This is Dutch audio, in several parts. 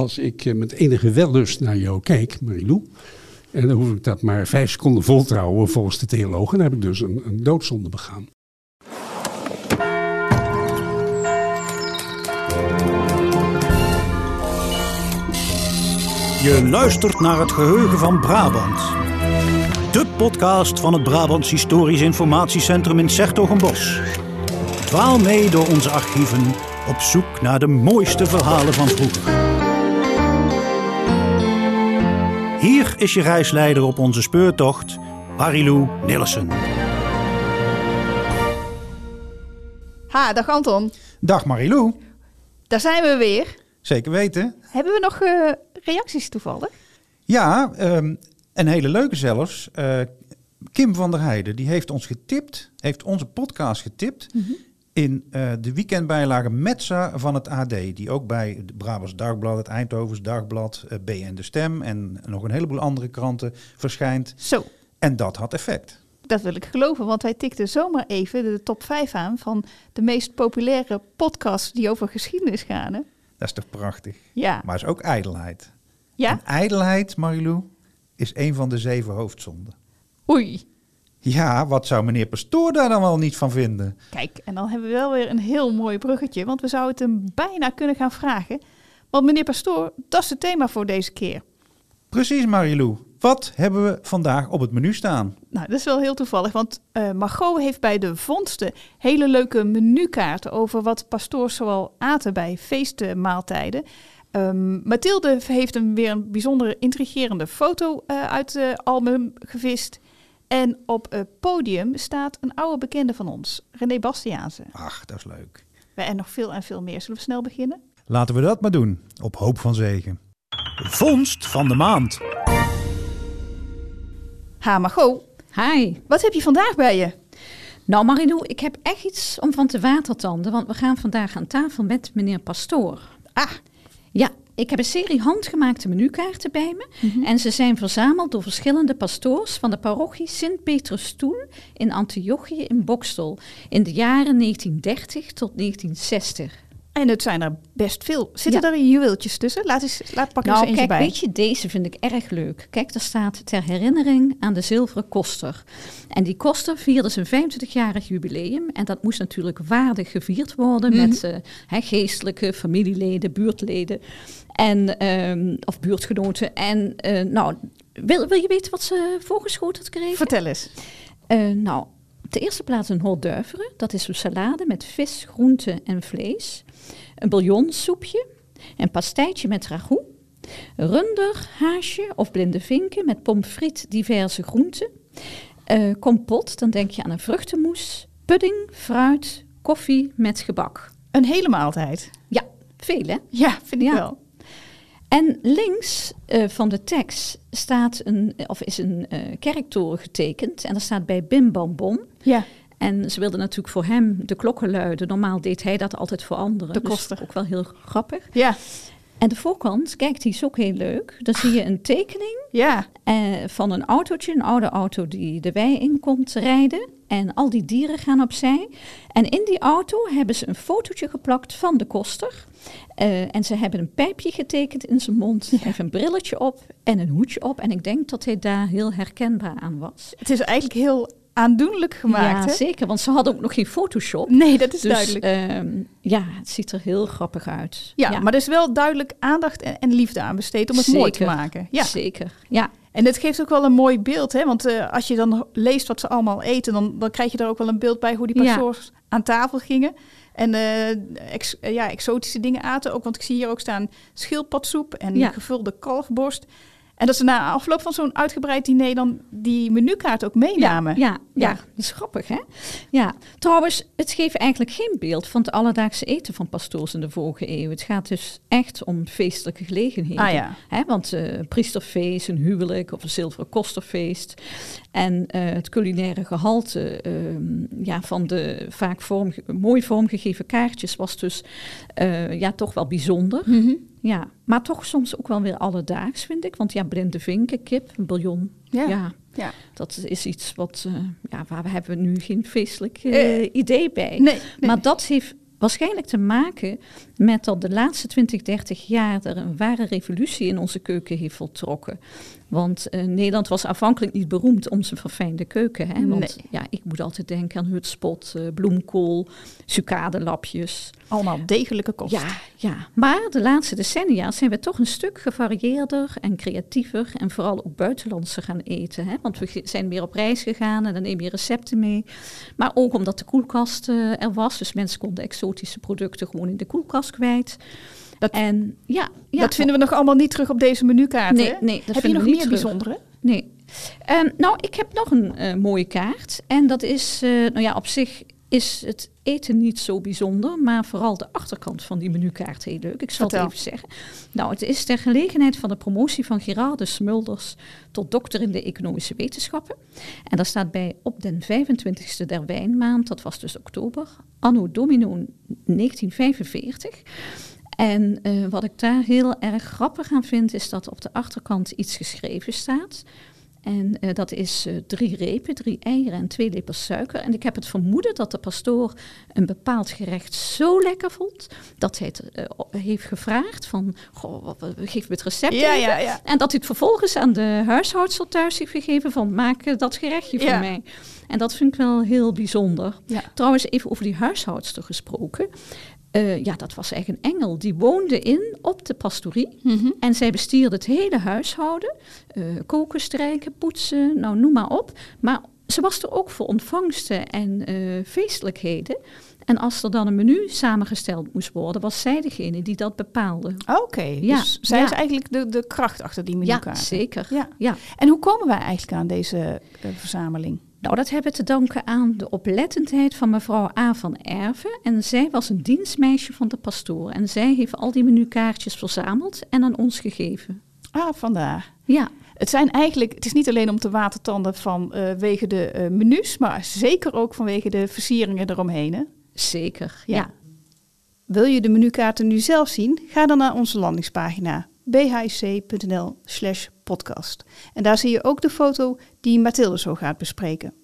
als ik eh, met enige wellust naar jou kijk, Marilou. En dan hoef ik dat maar vijf seconden vol te houden volgens de theologen. Dan heb ik dus een, een doodzonde begaan. Je luistert naar het geheugen van Brabant. De podcast van het Brabants Historisch Informatiecentrum in Sertogenbos. Dwaal mee door onze archieven op zoek naar de mooiste verhalen van vroeger. Hier is je reisleider op onze speurtocht, Marilou Nillissen. Ha, dag Anton. Dag Marilou. Daar zijn we weer. Zeker weten. Hebben we nog uh, reacties toevallig? Ja, um, een hele leuke zelfs. Uh, Kim van der Heijden, die heeft ons getipt, heeft onze podcast getipt. Mm -hmm. In uh, de weekendbijlage Metza van het AD, die ook bij het Brabants Dagblad, het Eindhovens Dagblad, uh, BN De Stem en nog een heleboel andere kranten verschijnt. Zo. En dat had effect. Dat wil ik geloven, want hij tikte zomaar even de top 5 aan van de meest populaire podcasts die over geschiedenis gaan. Hè? Dat is toch prachtig? Ja. Maar is ook ijdelheid. Ja? En ijdelheid, Marilou, is een van de zeven hoofdzonden. Oei. Ja, wat zou meneer Pastoor daar dan wel niet van vinden? Kijk, en dan hebben we wel weer een heel mooi bruggetje, want we zouden het hem bijna kunnen gaan vragen. Want meneer Pastoor, dat is het thema voor deze keer. Precies, Marilou. Wat hebben we vandaag op het menu staan? Nou, dat is wel heel toevallig, want uh, Margot heeft bij de vondsten hele leuke menukaarten over wat pastoors zoal aten bij feestmaaltijden. Um, Mathilde heeft een weer een bijzondere intrigerende foto uh, uit het album gevist. En op het podium staat een oude bekende van ons, René Bastiaanse. Ach, dat is leuk. En nog veel en veel meer. Zullen we snel beginnen? Laten we dat maar doen, op hoop van zegen. Vondst van de maand. Ha, Margot. Hi. Wat heb je vandaag bij je? Nou, Marilou, ik heb echt iets om van te watertanden, want we gaan vandaag aan tafel met meneer Pastoor. Ah. Ja, ik heb een serie handgemaakte menukaarten bij me. Mm -hmm. En ze zijn verzameld door verschillende pastoors van de parochie Sint-Petrus-Stoel in Antiochië in Bokstel. In de jaren 1930 tot 1960. En het zijn er best veel. Zitten ja. er juweeltjes tussen? Laat eens, laat pakken nou, eens eentje kijk, bij. weet je, deze vind ik erg leuk. Kijk, daar staat ter herinnering aan de zilveren koster. En die koster vierde zijn 25-jarig jubileum. En dat moest natuurlijk waardig gevierd worden mm -hmm. met uh, he, geestelijke familieleden, buurtleden en, um, of buurtgenoten. En uh, nou, wil, wil je weten wat ze voorgeschoten had gekregen? Vertel eens. Uh, nou, op de eerste plaats een hors d'oeuvre. Dat is een salade met vis, groente en vlees. Een bouillonsoepje. Een pastijtje met ragout. Runder, haasje of blinde vinken met pommes frites, diverse groenten. Uh, kompot, dan denk je aan een vruchtenmoes. Pudding, fruit, koffie met gebak. Een hele maaltijd. Ja, veel hè? Ja, vind ik ja. wel. En links uh, van de tekst staat een, of is een uh, kerktoren getekend. En daar staat bij Bim Bam Bom. Ja. En ze wilden natuurlijk voor hem de klokken luiden. Normaal deed hij dat altijd voor anderen. De koster. Dus ook wel heel grappig. Ja. En de voorkant, kijk, die is ook heel leuk. Dan zie je een tekening ja. uh, van een autootje, een oude auto die de wei in komt rijden. En al die dieren gaan opzij. En in die auto hebben ze een fotootje geplakt van de koster. Uh, en ze hebben een pijpje getekend in zijn mond. Hij ja. heeft een brilletje op en een hoedje op. En ik denk dat hij daar heel herkenbaar aan was. Het is eigenlijk heel aandoenlijk gemaakt. Ja, hè? zeker. Want ze hadden ook nog geen Photoshop. Nee, dat is dus, duidelijk. Uh, ja, het ziet er heel grappig uit. Ja, ja. maar er is wel duidelijk aandacht en, en liefde aan besteed om het zeker. mooi te maken. Ja, zeker. Ja. En het geeft ook wel een mooi beeld, hè? Want uh, als je dan leest wat ze allemaal eten, dan, dan krijg je er ook wel een beeld bij hoe die pastoors ja. aan tafel gingen. En uh, ex, uh, ja, exotische dingen aten ook. Want ik zie hier ook staan schildpadsoep en ja. gevulde kalfborst. En dat ze na afloop van zo'n uitgebreid diner dan die menukaart ook meenamen. Ja, ja, ja. ja, dat is grappig hè? Ja, trouwens, het geeft eigenlijk geen beeld van het alledaagse eten van pastoors in de vorige eeuw. Het gaat dus echt om feestelijke gelegenheden. Ah, ja. hè? Want uh, priesterfeest, een huwelijk of een zilveren kosterfeest. En uh, het culinaire gehalte uh, ja, van de vaak vorm, mooi vormgegeven kaartjes was dus uh, ja, toch wel bijzonder. Mm -hmm. Ja, maar toch soms ook wel weer alledaags, vind ik. Want ja, blinde vinken, kip, een bouillon. Ja, ja, ja. dat is iets wat, uh, ja, waar we hebben nu geen feestelijk uh, uh, idee bij. Nee, nee. Maar dat heeft waarschijnlijk te maken met dat de laatste 20, 30 jaar er een ware revolutie in onze keuken heeft voltrokken. Want uh, Nederland was aanvankelijk niet beroemd om zijn verfijnde keuken. Hè? Want Nee. ja, ik moet altijd denken aan hutspot, eh, bloemkool, sucadelapjes. Allemaal degelijke kost. Ja, ja, maar de laatste decennia zijn we toch een stuk gevarieerder en creatiever en vooral ook buitenlandse gaan eten. Hè? Want we zijn meer op reis gegaan en dan neem je recepten mee. Maar ook omdat de koelkast eh, er was, dus mensen konden exotische producten gewoon in de koelkast kwijt. Dat- en ja, ja, dat vinden we nog allemaal niet terug op deze menukaart. Nee, nee, dat Heb je nog meer terug. bijzondere? Nee. Ehm, nou, ik heb nog een eh, mooie kaart. En dat is, eh, nou ja, op zich is het eten niet zo bijzonder, maar vooral de achterkant van die menukaart heel leuk. Ik zal Vertel. het even zeggen. Nou, het is ter gelegenheid van de promotie van Gerarde Smulders tot dokter in de economische wetenschappen. En daar staat bij op den 25e der wijnmaand, dat was dus oktober, anno domino 1945. En eh, wat ik daar heel erg grappig aan vind, is dat op de achterkant iets geschreven staat. En eh, dat is eh, drie repen, drie eieren en twee lepels suiker. En ik heb het vermoeden dat de pastoor een bepaald gerecht zo lekker vond, dat hij het eh, heeft gevraagd van, goh, geef me het recept Ja, even. ja, ja. En dat hij het vervolgens aan de huishoudster thuis heeft gegeven van, maak dat gerechtje voor mij. En dat vind ik wel heel bijzonder. Trouwens, even over die huishoudster gesproken. Eh, ja, dat was eigenlijk een engel. Die woonde in op de pastorie. Mhm. En zij bestierde het hele huishouden. eh, koken, strijken, poetsen, nou noem maar op. Maar ze was er ook voor ontvangsten en eh, feestelijkheden. En als er dan een menu samengesteld moest worden, was zij degene die dat bepaalde. Oké, Ja, dus zij ja. is eigenlijk de, de kracht achter die menukaart. Ja, zeker. Ja. Ja. En hoe komen wij eigenlijk aan deze verzameling? Nou, dat hebben we te danken aan de oplettendheid van mevrouw A. van Erven. En zij was een dienstmeisje van de pastoor. En zij heeft al die menukaartjes verzameld en aan ons gegeven. Ah, vandaar. Ja, Het zijn eigenlijk, het is niet alleen om te watertanden vanwege de eh, menus, maar zeker ook vanwege de versieringen eromheen. Hè? zeker. Ja. Ja. Wil je de menukaarten nu zelf zien? Ga dan naar onze landingspagina bhc.nl slash podcast. En daar zie je ook de foto die Mathilde zo gaat bespreken.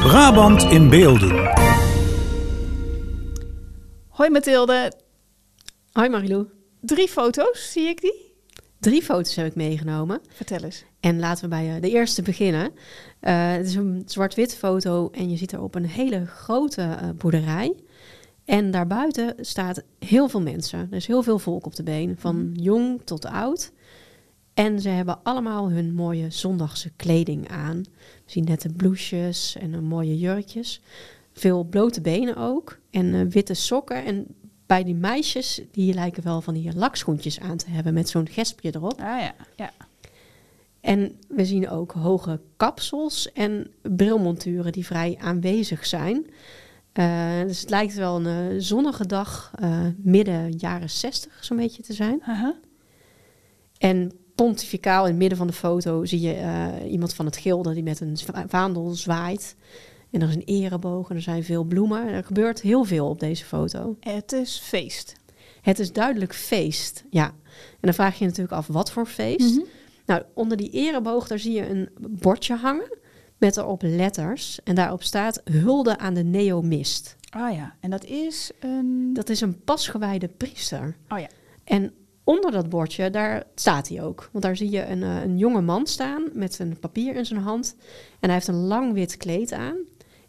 Brabant in beelden. Hoi Mathilde, Hoi Marilou. drie foto's, zie ik die? Drie foto's heb ik meegenomen. Vertel eens. En laten we bij eh, de eerste beginnen. Eh, het is een zwart-wit foto en je ziet erop een hele grote eh, boerderij. En daarbuiten staat heel veel mensen. Er is heel veel volk op de been, van jong tot oud. En ze hebben allemaal hun mooie zondagse kleding aan. We zien nette blouses en eh, mooie jurkjes. Veel blote benen ook. En eh, witte sokken. En bij die meisjes, die lijken wel van die lakschoentjes aan te hebben met zo'n gespje erop. Ah ja, ja. En we zien ook hoge kapsels en brilmonturen die vrij aanwezig zijn. Eh, dus het lijkt wel een eh, zonnige dag, eh, midden jaren 60 zo'n beetje te zijn. En pontificaal in het midden van de foto zie je iemand van het gilde die met een vaandel zwaait. En er is een ereboog en er zijn veel bloemen. Er gebeurt heel veel op deze foto. Het is feest. Het is duidelijk feest, ja. En dan vraag je je natuurlijk af, wat voor feest? Mhm. Nou, onder die ereboog, daar zie je een bordje hangen met erop letters. En daarop staat hulde aan de neomist. Ah ja, en dat is een... Dat is een pasgewijde priester. Oh ja. En onder dat bordje, daar staat hij ook. Want daar zie je een, eh, een jonge man staan met een papier in zijn hand. En hij heeft een lang wit kleed aan.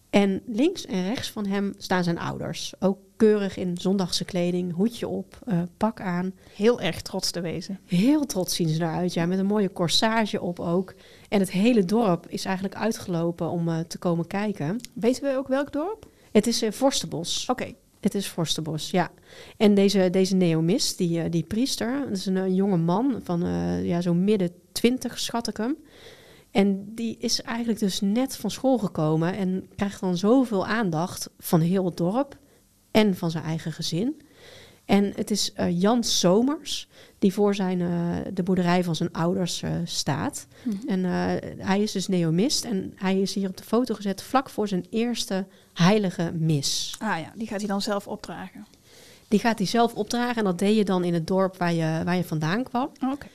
En links en rechts van hem staan zijn ouders. Ook keurig in zondagse kleding, hoedje op, eh, pak aan. Heel erg trots te wezen. Heel trots zien ze eruit, ja, met een mooie corsage op ook. En het hele dorp is eigenlijk uitgelopen om eh, te komen kijken. Weten we ook welk dorp? Het is uh, Vorstenbos. Oké. Het is Vorstenbos, ja. En deze, deze neomist, die, eh, die priester, dat is een, een jonge man van eh, ja, zo'n midden twintig, schat ik hem. En die is eigenlijk dus net van school gekomen en krijgt dan zoveel aandacht van heel het dorp en van zijn eigen gezin. En het is eh, Jan Somers die voor zijn, eh, de boerderij van zijn ouders eh, staat. En eh, hij is dus neomist en hij is hier op de foto gezet vlak voor zijn eerste heilige mis. Ah ja, die gaat hij dan zelf opdragen. Die gaat hij zelf opdragen en dat deed je dan in het dorp waar je, waar je vandaan kwam. Oké.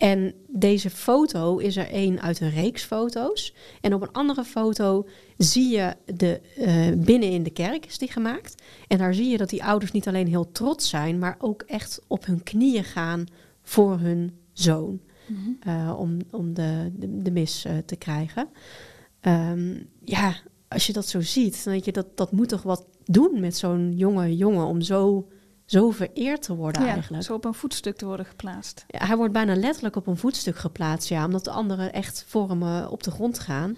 En deze foto is er één uit een reeks foto's. En op een andere foto zie je de, eh, binnen in de kerk is die gemaakt. En daar zie je dat die ouders niet alleen heel trots zijn, maar ook echt op hun knieën gaan voor hun zoon. eh, om om de, de, de mis eh, te krijgen. Ehm, ja, als je dat zo ziet, dan denk je dat dat moet toch wat doen met zo'n jonge jongen om zo, zo vereerd te worden Ja, eigenlijk. zo op een voetstuk te worden geplaatst. Ja, hij wordt bijna letterlijk op een voetstuk geplaatst, ja, omdat de anderen echt voor hem eh, op de grond gaan.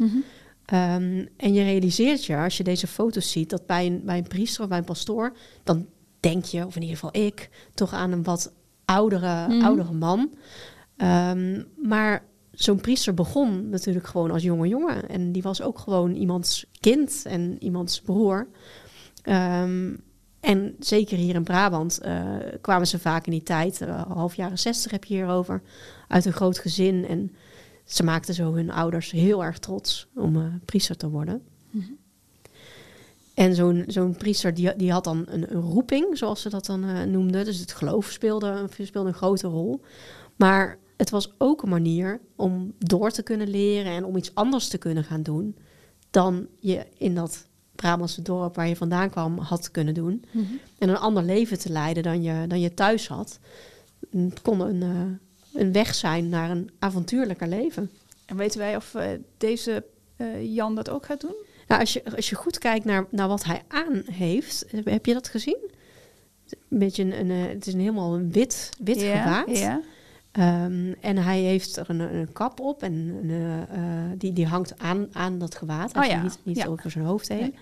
Ehm, en je realiseert je, als je deze foto's ziet, dat bij een, bij een priester of bij een pastoor, dan denk je, of in ieder geval ik, toch aan een wat oudere, Mhm. oudere man. Ehm, maar zo'n priester begon natuurlijk gewoon als jonge jongen. En die was ook gewoon iemands kind en iemands broer. Ehm, en zeker hier in Brabant eh, kwamen ze vaak in die tijd, eh, half jaren zestig heb je hierover, uit een groot gezin. En ze maakten zo hun ouders heel erg trots om eh, priester te worden. En zo'n zo'n priester die, die had dan een, een roeping, zoals ze dat dan noemden. Dus het geloof speelde, speelde een grote rol. Maar het was ook een manier om door te kunnen leren en om iets anders te kunnen gaan doen dan je in dat Brabantse dorp waar je vandaan kwam had kunnen doen. En een ander leven te leiden dan je, dan je thuis had. Het kon een, eh, een weg zijn naar een avontuurlijker leven. En weten wij of eh, deze eh, Jan dat ook gaat doen? Nou, als, je, als je goed kijkt naar, naar wat hij aan heeft, heb- je dat gezien? Een beetje een, een, het is een helemaal een wit, wit ja, gewaad. Ja. Ehm, en hij heeft er een, een kap op en een, eh, die, die hangt aan, aan dat gewaad. Hij Oh ja, niet, niet ja. over zijn hoofd heen. Nee.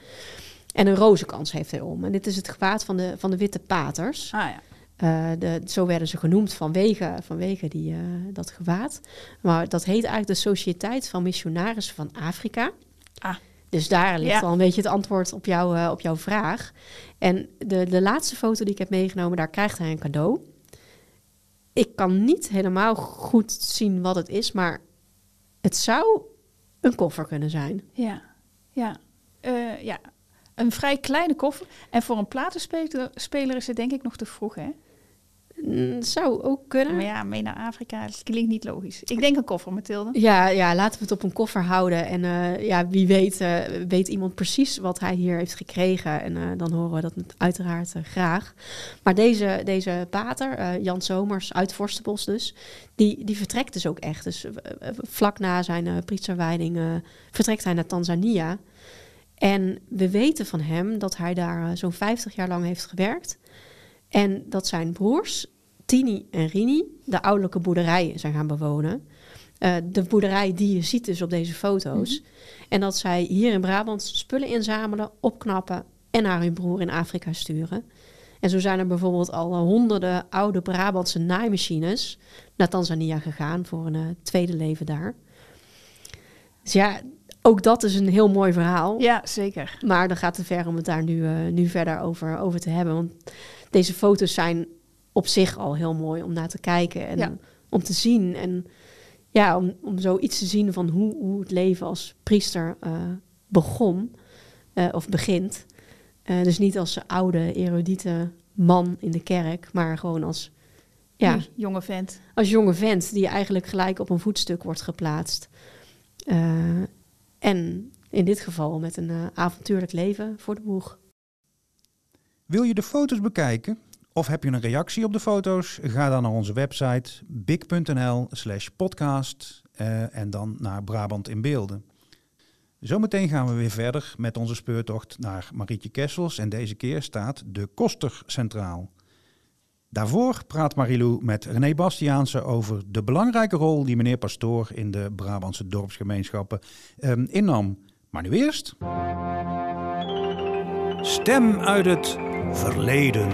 En een rozenkans heeft hij om. En dit is het gewaad van de, van de witte paters. Ah ja. Eh, de, zo werden ze genoemd vanwege, vanwege die, eh, dat gewaad. Maar dat heet eigenlijk de Sociëteit van Missionarissen van Afrika. Ah. Dus daar ligt Ja. al een beetje het antwoord op, jou, op jouw vraag. En de, de laatste foto die ik heb meegenomen, daar krijgt hij een cadeau. Ik kan niet helemaal goed zien wat het is, maar het zou een koffer kunnen zijn. Ja. Ja. Eh, ja. Een vrij kleine koffer. En voor een platenspeler speler is het denk ik nog te vroeg, hè? Mm, zou ook kunnen. Maar ja, mee naar Afrika, dat klinkt niet logisch. Ik denk een koffer, Mathilde. Ja, ja, laten we het op een koffer houden. En eh, ja, wie weet, eh, weet iemand precies wat hij hier heeft gekregen. En eh, dan horen we dat uiteraard graag. Maar deze, deze pater, eh, Jan Somers uit Vorstenbos dus, die, die vertrekt dus ook echt. Dus vlak na zijn uh, priesterwijding vertrekt hij naar Tanzania. En we weten van hem dat hij daar zo'n 50 jaar lang heeft gewerkt. En dat zijn broers, Tini en Rini, de ouderlijke boerderij zijn gaan bewonen. Uh, de boerderij die je ziet dus op deze foto's. En dat zij hier in Brabant spullen inzamelen, opknappen en naar hun broer in Afrika sturen. En zo zijn er bijvoorbeeld al honderden oude Brabantse naaimachines naar Tanzania gegaan voor een uh, tweede leven daar. Dus ja, ook dat is een heel mooi verhaal. Ja, zeker. Maar dan gaat het ver om het daar nu, uh, nu verder over, over te hebben. Want deze foto's zijn op zich al heel mooi om naar te kijken en Ja. om te zien. En ja, om, om zoiets te zien van hoe, hoe het leven als priester uh, begon uh, of begint. Uh, dus niet als oude, erudite man in de kerk, maar gewoon als, ja, jonge vent. als jonge vent die eigenlijk gelijk op een voetstuk wordt geplaatst. En in dit geval met een avontuurlijk leven voor de boeg. Wil je de foto's bekijken? Of heb je een reactie op de foto's? Ga dan naar onze website big.nl slash podcast uh, en dan naar Brabant in beelden. Zometeen gaan we weer verder met onze speurtocht naar Marietje Kessels en deze keer staat de Koster centraal. Daarvoor praat Marilou met René Bastiaanse over de belangrijke rol die meneer Pastoor in de Brabantse dorpsgemeenschappen um, innam. Maar nu eerst. Stem uit het verleden.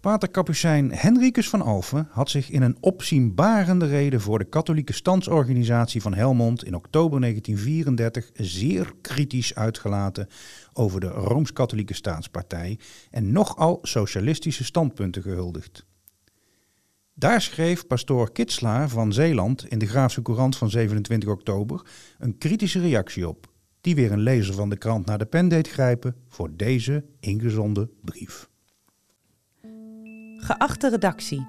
Pater Capucijn Henricus van Alphen had zich in een opzienbarende reden voor de katholieke standsorganisatie van Helmond in oktober 1934 zeer kritisch uitgelaten over de Rooms-Katholieke Staatspartij en nogal socialistische standpunten gehuldigd. Daar schreef pastoor Kitslaar van Zeeland in de Graafse Courant van 27 oktober een kritische reactie op, die weer een lezer van de krant naar de pen deed grijpen voor deze ingezonden brief. Geachte redactie.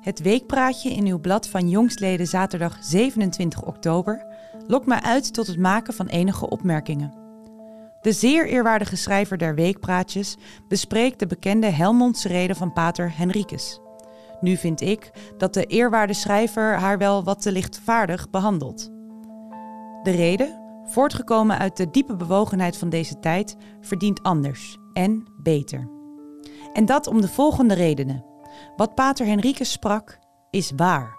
Het weekpraatje in uw blad van jongstleden zaterdag 27 oktober lokt mij uit tot het maken van enige opmerkingen. De zeer eerwaardige schrijver der weekpraatjes bespreekt de bekende Helmondse reden van pater Henricus. Nu vind ik dat de eerwaarde schrijver haar wel wat te lichtvaardig behandelt. De reden, voortgekomen uit de diepe bewogenheid van deze tijd, verdient anders en beter. En dat om de volgende redenen. Wat pater Henricus sprak, is waar.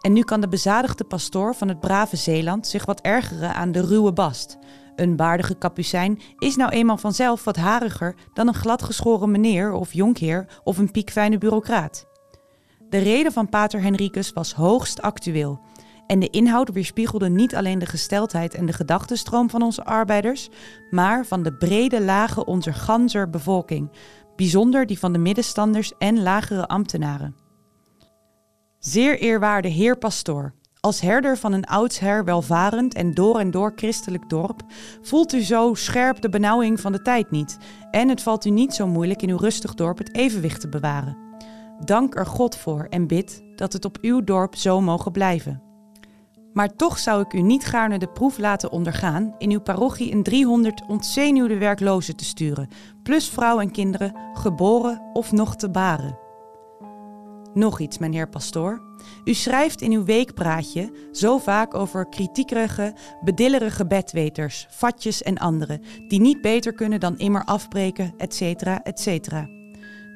En nu kan de bezadigde pastoor van het brave Zeeland zich wat ergeren aan de ruwe bast. Een waardige kapucijn is nou eenmaal vanzelf wat hariger dan een gladgeschoren meneer of jonkheer of een piekfijne bureaucraat. De reden van pater Henricus was hoogst actueel. En de inhoud weerspiegelde niet alleen de gesteldheid en de gedachtenstroom van onze arbeiders, maar van de brede lagen onze ganzer bevolking, bijzonder die van de middenstanders en lagere ambtenaren. Zeer eerwaarde heer pastoor, als herder van een oudsher welvarend en door en door christelijk dorp, voelt u zo scherp de benauwing van de tijd niet en het valt u niet zo moeilijk in uw rustig dorp het evenwicht te bewaren. Dank er God voor en bid dat het op uw dorp zo mogen blijven. Maar toch zou ik u niet gaarne de proef laten ondergaan in uw parochie een 300 ontzenuwde werklozen te sturen, plus vrouw en kinderen, geboren of nog te baren. Nog iets, mijn heer pastoor. U schrijft in uw weekpraatje zo vaak over kritiekerige, bedillerige bedweters, vatjes en anderen, die niet beter kunnen dan immer afbreken, etc., etc.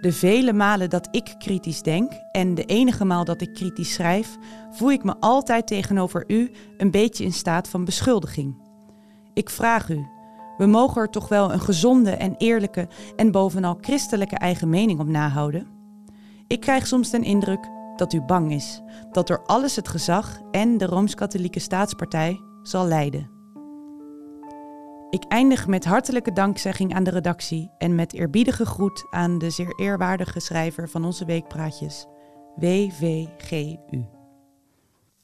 De vele malen dat ik kritisch denk en de enige maal dat ik kritisch schrijf, voel ik me altijd tegenover u een beetje in staat van beschuldiging. Ik vraag u, we mogen er toch wel een gezonde en eerlijke en bovenal christelijke eigen mening op nahouden? Ik krijg soms den indruk dat u bang is dat door alles het gezag en de Rooms-Katholieke Staatspartij zal leiden. Ik eindig met hartelijke dankzegging aan de redactie en met eerbiedige groet aan de zeer eerwaardige schrijver van onze weekpraatjes, WVGU.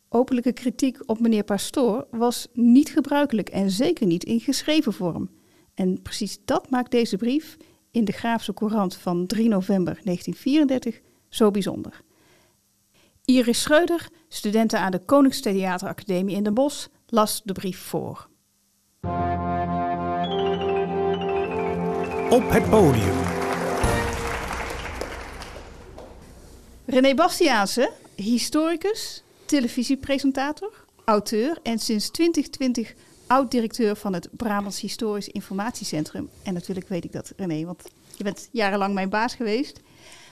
Openlijke kritiek op meneer Pastoor was niet gebruikelijk en zeker niet in geschreven vorm. En precies dat maakt deze brief in de Graafse Courant van 3 november 1934 zo bijzonder. Iris Schreuder, studenten aan de Koningstheateracademie in Den Bosch, las de brief voor. Op het podium. René Bastiaanse, historicus, televisiepresentator, auteur en sinds 2020 oud-directeur van het Brabants Historisch Informatiecentrum. En natuurlijk weet ik dat, René, want je bent jarenlang mijn baas geweest.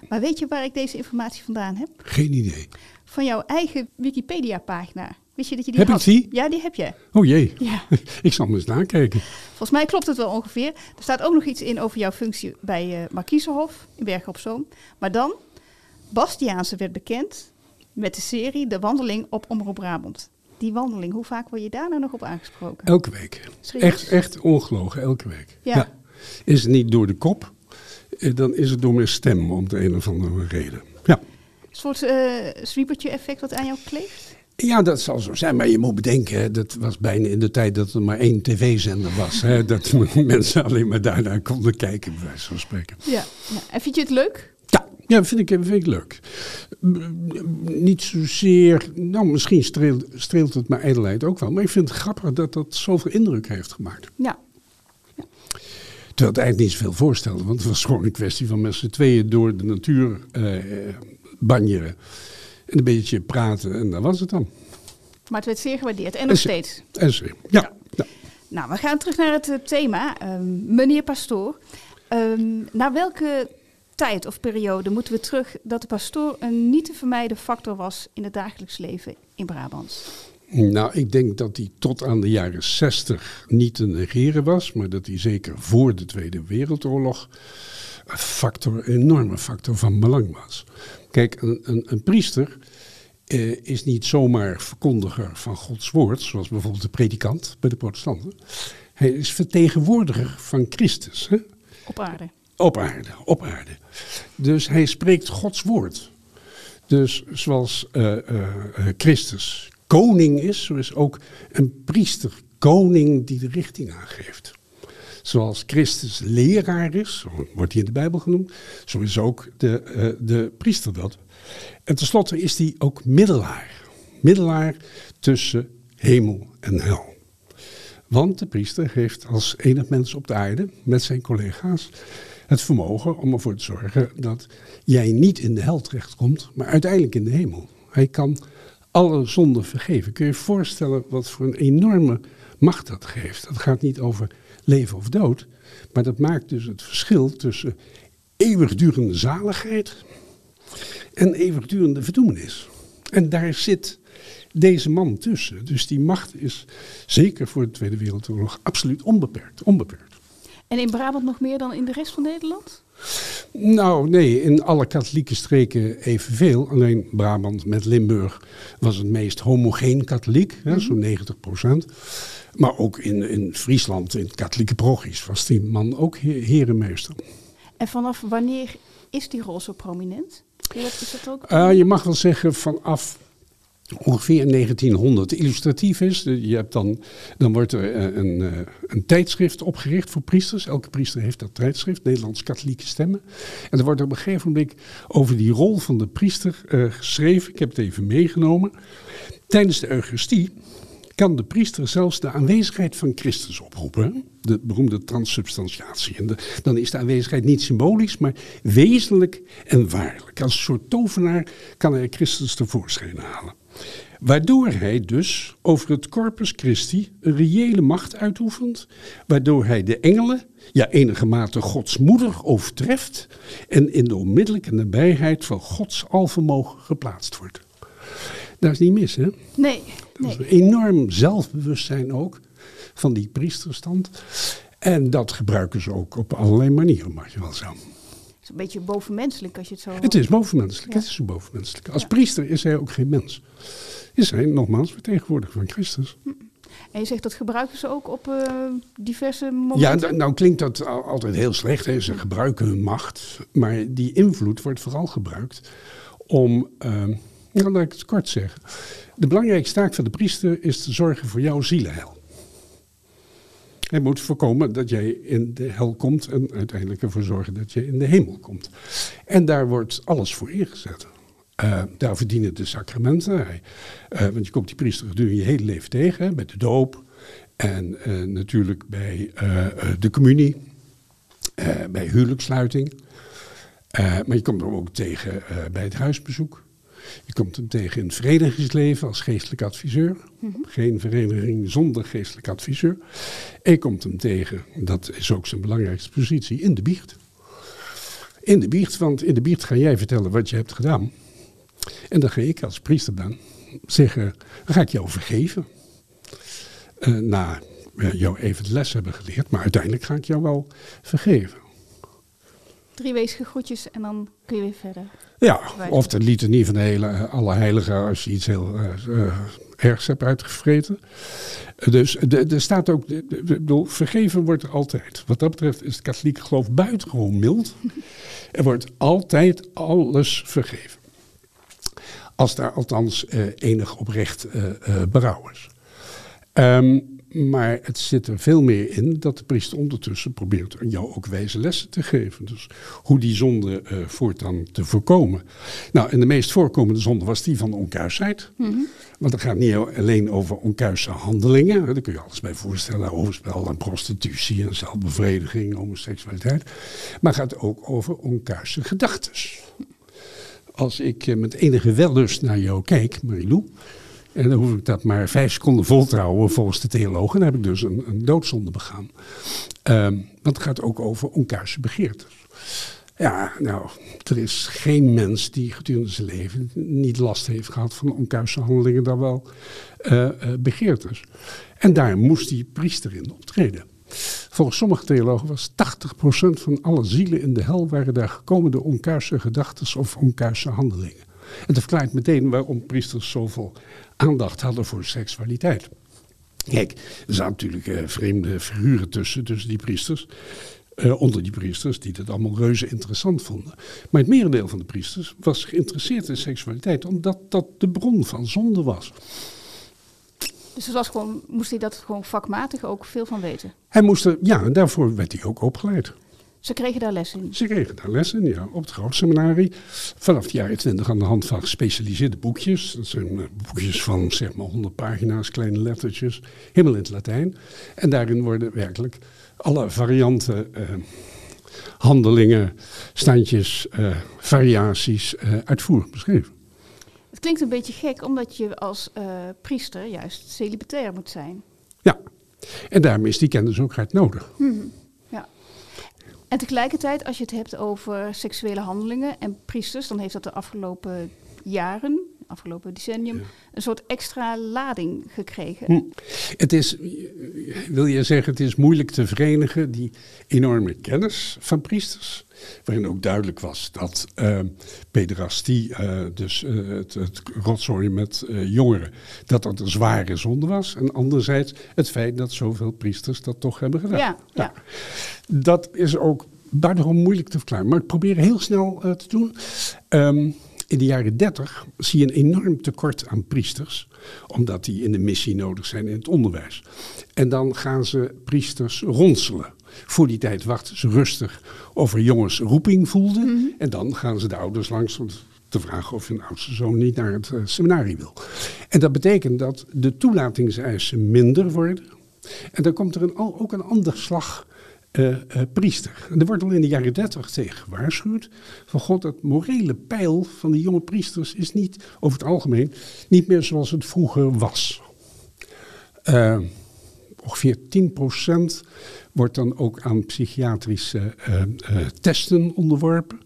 Maar weet je waar ik deze informatie vandaan heb? Geen idee. Van jouw eigen Wikipedia-pagina. Wist je dat je die Heb ik die? Ja, die heb je. Oh jee, Ja. ik zal hem eens nakijken. Volgens mij klopt het wel ongeveer. Er staat ook nog iets in over jouw functie bij eh Markiezenhof in Bergen op Zoom. Maar dan, Bastiaanse werd bekend met de serie De Wandeling op Omroep Brabant. Die wandeling, hoe vaak word je daar nou nog op aangesproken? Elke week. Serieus? Echt, echt ongelogen, elke week. Ja. Is het niet door de kop, eh, dan is het door mijn stem om de een of andere reden. Ja. Een soort eh zwiepertje effect wat aan jou kleeft? Ja, dat zal zo zijn. Maar je moet bedenken, dat was bijna in de tijd dat er maar één tv-zender was. Hè, dat mensen alleen maar daarnaar konden kijken, bij wijze van spreken. Ja. ja. En vind je het leuk? Ja, ja vind, ik, vind ik leuk. Niet zozeer, nou misschien streelt, streelt het mijn ijdelheid ook wel. Maar ik vind het grappig dat dat zoveel indruk heeft gemaakt. Ja. Terwijl het eigenlijk niet zoveel voorstelde. Want het was gewoon een kwestie van met z'n tweeën door de natuur eh, eh, banjeren. En een beetje praten en dat was het dan. Maar het werd zeer gewaardeerd. En nog steeds. En zo, ja. ja. Nou, we gaan terug naar het eh, thema. Ehm, meneer Pastoor, ehm, naar welke tijd of periode moeten we terug dat de pastoor een niet te vermijden factor was in het dagelijks leven in Brabant? Nou, ik denk dat hij tot aan de jaren 60 niet te negeren was, maar dat hij zeker voor de Tweede Wereldoorlog een factor, een enorme factor van belang was. Kijk, een, een, een priester eh, is niet zomaar verkondiger van Gods woord, zoals bijvoorbeeld de predikant bij de protestanten. Hij is vertegenwoordiger van Christus. Hè? Op aarde. Op aarde, op aarde. Dus hij spreekt Gods woord. Dus zoals eh, eh, Christus koning is, zo is ook een priester koning die de richting aangeeft. Zoals Christus leraar is, wordt hij in de Bijbel genoemd, zo is ook de, eh, de priester dat. En tenslotte is hij ook middelaar. Middelaar tussen hemel en hel. Want de priester heeft als enig mens op de aarde met zijn collega's het vermogen om ervoor te zorgen dat jij niet in de hel terechtkomt, maar uiteindelijk in de hemel. Hij kan alle zonden vergeven. Kun je je voorstellen wat voor een enorme macht dat geeft? Dat gaat niet over leven of dood, maar dat maakt dus het verschil tussen eeuwigdurende zaligheid en eeuwigdurende verdoemenis. En daar zit deze man tussen. Dus die macht is zeker voor de Tweede Wereldoorlog absoluut onbeperkt. onbeperkt. En in Brabant nog meer dan in de rest van Nederland? Nou, nee, in alle katholieke streken evenveel. Alleen Brabant met Limburg was het meest homogeen katholiek, hè, zo'n 90 procent. Maar ook in, in Friesland, in het katholieke progies, was die man ook he- herenmeester. En vanaf wanneer is die rol zo prominent? Is dat ook? Uh, je mag wel zeggen vanaf ongeveer 1900 illustratief is. Je hebt dan, dan wordt er eh, een, een, een, tijdschrift opgericht voor priesters. Elke priester heeft dat tijdschrift, Nederlands Katholieke Stemmen. En er wordt op een gegeven moment over die rol van de priester uh, geschreven. Ik heb het even meegenomen. Tijdens de Eucharistie kan de priester zelfs de aanwezigheid van Christus oproepen. De beroemde transsubstantiatie. Dan is de aanwezigheid niet symbolisch, maar wezenlijk en waarlijk. Als een soort tovenaar kan hij Christus tevoorschijn halen. Waardoor hij dus over het Corpus Christi een reële macht uitoefent. Waardoor hij de engelen, ja enige mate Gods moeder, overtreft. En in de onmiddellijke nabijheid van Gods alvermogen geplaatst wordt. Dat is niet mis, hè? Nee. Dat is een enorm zelfbewustzijn ook van die priesterstand. En dat gebruiken ze ook op allerlei manieren, mag je wel zeggen. Het is een beetje bovenmenselijk als je het zo... Het is bovenmenselijk, ja. het is zo bovenmenselijk. Als ja. priester is hij ook geen mens. Is hij nogmaals vertegenwoordiger van Christus. En je zegt dat gebruiken ze ook op uh, diverse momenten? Ja, nou klinkt dat altijd heel slecht. Hè? Ze gebruiken hun macht. Maar die invloed wordt vooral gebruikt om... Uh, nou, laat ik het kort zeggen. De belangrijkste taak van de priester is te zorgen voor jouw zielenheil. Hij moet voorkomen dat jij in de hel komt en uiteindelijk ervoor zorgen dat je in de hemel komt. En daar wordt alles voor ingezet. Uh, daar verdienen de sacramenten. Uh, want je komt die priester gedurende je hele leven tegen, hè, bij de doop en uh, natuurlijk bij de communie, bij huwelijkssluiting. maar je komt hem ook tegen bij het huisbezoek. Je komt hem tegen in het verenigingsleven als geestelijk adviseur. Mm-hmm. Geen vereniging zonder geestelijk adviseur. En je komt hem tegen, dat is ook zijn belangrijkste positie, in de biecht. In de biecht, want in de biecht ga jij vertellen wat je hebt gedaan. En dan ga ik als priester dan zeggen, dan ga ik jou vergeven. Uh, na uh, jou even de les hebben geleerd, maar uiteindelijk ga ik jou wel vergeven. Drie weesige groetjes en dan kun je weer verder. Ja, of de litanie van de hele, alle heiligen als je iets heel uh, uh, ergs hebt uitgevreten. Dus er staat ook, ik bedoel, vergeven wordt er altijd. Wat dat betreft is het katholieke geloof buitengewoon mild. Er wordt altijd alles vergeven. Als daar althans uh, enig oprecht berouw is. Um, maar het zit er veel meer in dat de priester ondertussen probeert jou ook wijze lessen te geven. Dus hoe die zonde uh, voortaan te voorkomen. Nou, en de meest voorkomende zonde was die van onkuisheid. Mm-hmm. Want het gaat niet alleen over onkuise handelingen. Daar kun je alles bij voorstellen. Overspel en prostitutie en zelfbevrediging, homoseksualiteit. Maar het gaat ook over onkuise gedachten. Als ik uh, met enige wellust naar jou kijk, Marilou. En dan hoef ik dat maar vijf seconden vol te houden volgens de theologen. Dan heb ik dus een, een doodzonde begaan. Um, want het gaat ook over onkuise begeertes. Ja, nou, er is geen mens die gedurende zijn leven niet last heeft gehad van onkuise handelingen dan wel uh, begeertes. En daar moest die priester in optreden. Volgens sommige theologen was 80% van alle zielen in de hel waren daar gekomen door onkuise gedachten of onkuise handelingen. En dat verklaart meteen waarom priesters zoveel aandacht hadden voor seksualiteit. Kijk, er zaten natuurlijk uh, vreemde figuren tussen, tussen die priesters. Uh, onder die priesters, die dat allemaal reuze interessant vonden. Maar het merendeel van de priesters was geïnteresseerd in seksualiteit, omdat dat de bron van zonde was. Dus het was gewoon, moest hij dat gewoon vakmatig ook veel van weten? Hij moest er, ja, en daarvoor werd hij ook opgeleid. Ze kregen daar les in? Ze kregen daar lessen, ja, op het grootseminarie. Vanaf de jaren twintig aan de hand van gespecialiseerde boekjes. Dat zijn eh, boekjes van zeg maar 100 pagina's, kleine lettertjes, helemaal in het Latijn. En daarin worden werkelijk alle varianten, eh, handelingen, standjes, eh, variaties eh, uitvoerig beschreven. Het klinkt een beetje gek, omdat je als eh, priester juist celibatair moet zijn. Ja, en daarom is die kennis ook hard nodig. Ja. En tegelijkertijd, als je het hebt over seksuele handelingen en priesters, dan heeft dat de afgelopen jaren, afgelopen decennium, een soort extra lading gekregen. Hm. Het is, wil je zeggen, het is moeilijk te verenigen, die enorme kennis van priesters. Waarin ook duidelijk was dat eh, pederastie, eh, dus eh, het, het rotzooien met eh, jongeren, dat dat een zware zonde was. En anderzijds het feit dat zoveel priesters dat toch hebben gedaan. Ja, ja. Dat is ook buitengewoon moeilijk te verklaren. Maar ik probeer heel snel eh, te doen. Ehm, in de jaren 30 zie je een enorm tekort aan priesters, omdat die in de missie nodig zijn in het onderwijs. En dan gaan ze priesters ronselen. Voor die tijd wachten ze rustig of er jongens roeping voelden. En dan gaan ze de ouders langs om te vragen of hun oudste zoon niet naar het seminarie wil. En dat betekent dat de toelatingseisen minder worden. En dan komt er een, ook een ander slag eh, eh, priester. En er wordt al in de jaren dertig tegen gewaarschuwd. Van god, het morele pijl van de jonge priesters is niet, over het algemeen, niet meer zoals het vroeger was. Eh, ongeveer 10% wordt dan ook aan psychiatrische testen onderworpen.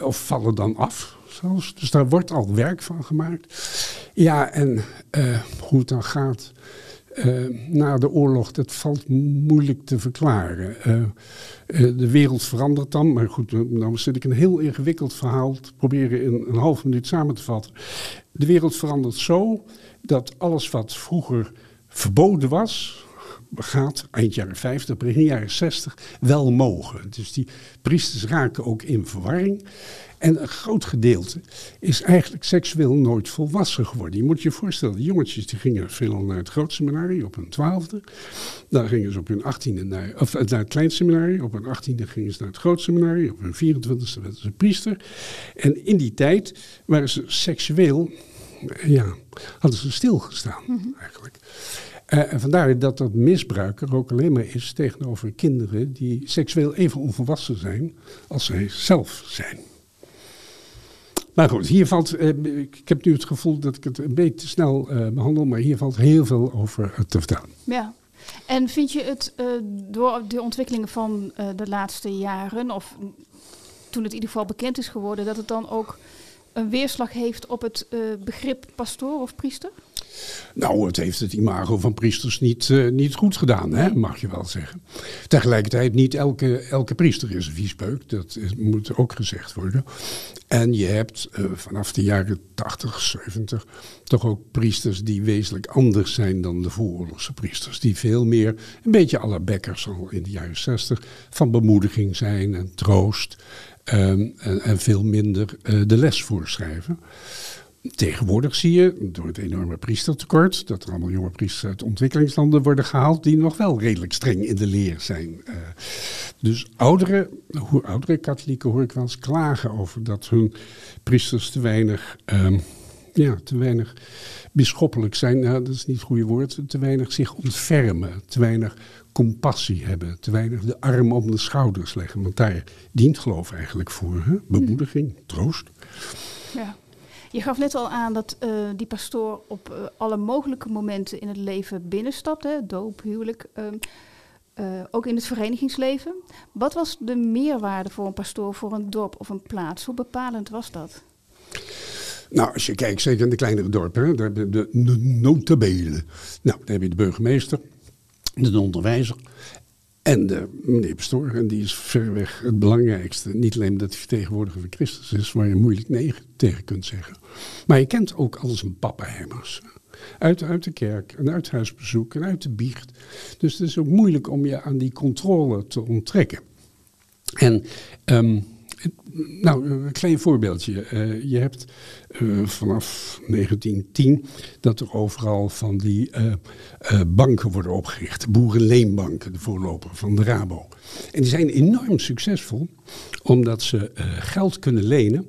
Of vallen dan af zelfs. Dus daar wordt al werk van gemaakt. Ja, en hoe het dan gaat na de oorlog, dat valt moeilijk te verklaren. Eh, eh, de wereld verandert dan, maar goed, eh, nou zit ik een heel ingewikkeld verhaal te proberen in een half minuut samen te vatten. De wereld verandert zo dat alles wat vroeger verboden was, gaat eind jaren 50, begin jaren 60 wel mogen. Dus die priesters raken ook in verwarring. En een groot gedeelte is eigenlijk seksueel nooit volwassen geworden. Je moet je voorstellen, de jongetjes die gingen veel naar het grootseminarie op hun twaalfde. Dan gingen ze op hun achttiende naar, of eh, naar het kleinseminarie. Op hun achttiende gingen ze naar het grootseminarie. Op hun 24e werden ze priester. En in die tijd waren ze seksueel, ja, hadden ze stilgestaan eigenlijk. Eh, en vandaar dat dat misbruik er ook alleen maar is tegenover kinderen die seksueel even onvolwassen zijn als zij zelf zijn. Maar goed, hier valt, eh, ik heb nu het gevoel dat ik het een beetje te snel eh, behandel, maar hier valt heel veel over te vertellen. Ja. En vind je het door de ontwikkelingen van de laatste jaren, of toen het in ieder geval bekend is geworden, dat het dan ook een weerslag heeft op het begrip pastoor of priester? Nou, het heeft het imago van priesters niet, eh, niet goed gedaan, hè, mag je wel zeggen. Tegelijkertijd, niet elke, elke priester is een viespeuk, dat moet ook gezegd worden. En je hebt eh, vanaf de jaren 80, 70 toch ook priesters die wezenlijk anders zijn dan de vooroorlogse priesters. Die veel meer, een beetje la Bekkers al in de jaren 60, van bemoediging zijn en troost. ehm, en, en veel minder eh, de les voorschrijven. Tegenwoordig zie je, door het enorme priestertekort, dat er allemaal jonge priesters uit ontwikkelingslanden worden gehaald, die nog wel redelijk streng in de leer zijn. Eh, dus oudere, hoe oudere katholieken hoor ik wel eens klagen over dat hun priesters te weinig, ehm, ja, te weinig bisschoppelijk zijn. Nou, dat is niet het goede woord. Te weinig zich ontfermen, te weinig compassie hebben, te weinig de arm om de schouders leggen. Want daar dient geloof eigenlijk voor. Hè? Bemoediging, troost. Ja. Je gaf net al aan dat eh, die pastoor op eh, alle mogelijke momenten in het leven binnenstapt. Doop, huwelijk, ehm, eh, ook in het verenigingsleven. Wat was de meerwaarde voor een pastoor voor een dorp of een plaats? Hoe bepalend was dat? Nou, als je kijkt, zeker in de kleinere dorpen, daar heb je de, notabelen. Nou, dan heb je de burgemeester, de onderwijzer en de meneer pastoor. En die is verreweg het belangrijkste. Niet alleen omdat hij vertegenwoordiger van Christus is, waar je moeilijk nee tegen kunt zeggen. Maar je kent ook als een pappenheimers. Uit, uit de kerk, en uit huisbezoek en uit de biecht. Dus het is ook moeilijk om je aan die controle te onttrekken. En ehm, nou, een klein voorbeeldje. Eh, je hebt eh, vanaf 1910 dat er overal van die eh, banken worden opgericht. Boerenleenbanken, de voorloper van de Rabo. En die zijn enorm succesvol omdat ze geld kunnen lenen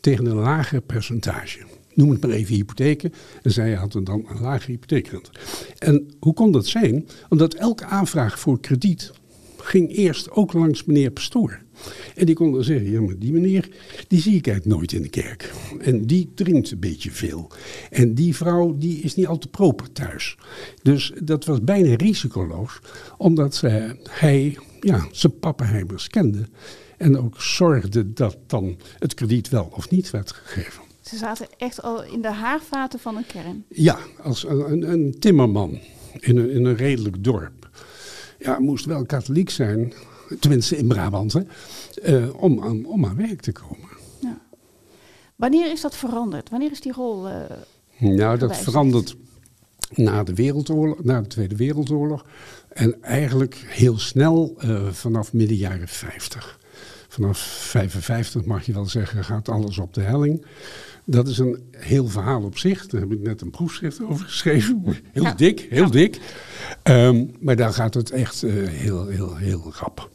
tegen een lager percentage. Noem het maar even hypotheken. En zij hadden dan een lage hypotheekrente. En hoe kon dat zijn? Omdat elke aanvraag voor krediet ging eerst ook langs meneer Pastoor. En die kon dan zeggen, ja maar die meneer, die zie ik eigenlijk nooit in de kerk. En die drinkt een beetje veel. En die vrouw, die is niet al te proper thuis. Dus dat was bijna risicoloos, omdat eh, hij ja, zijn pappenheimers kende. En ook zorgde dat dan het krediet wel of niet werd gegeven. Ze zaten echt al in de haarvaten van een kern. Ja, als een, een, een timmerman in een, in een redelijk dorp. Ja, moest wel katholiek zijn, tenminste in Brabant, hè, eh, om, aan, om aan werk te komen. Wanneer is dat veranderd? Wanneer is die rol... eh, Nou, dat verandert na de, wereldoorlog, na de Tweede Wereldoorlog. En eigenlijk heel snel eh, vanaf midden jaren 50. Vanaf 55 mag je wel zeggen, gaat alles op de helling. Dat is een heel verhaal op zich. Daar heb ik net een proefschrift over geschreven. Heel Ja. dik, heel dik. Ehm, maar daar gaat het echt heel, heel, heel rap.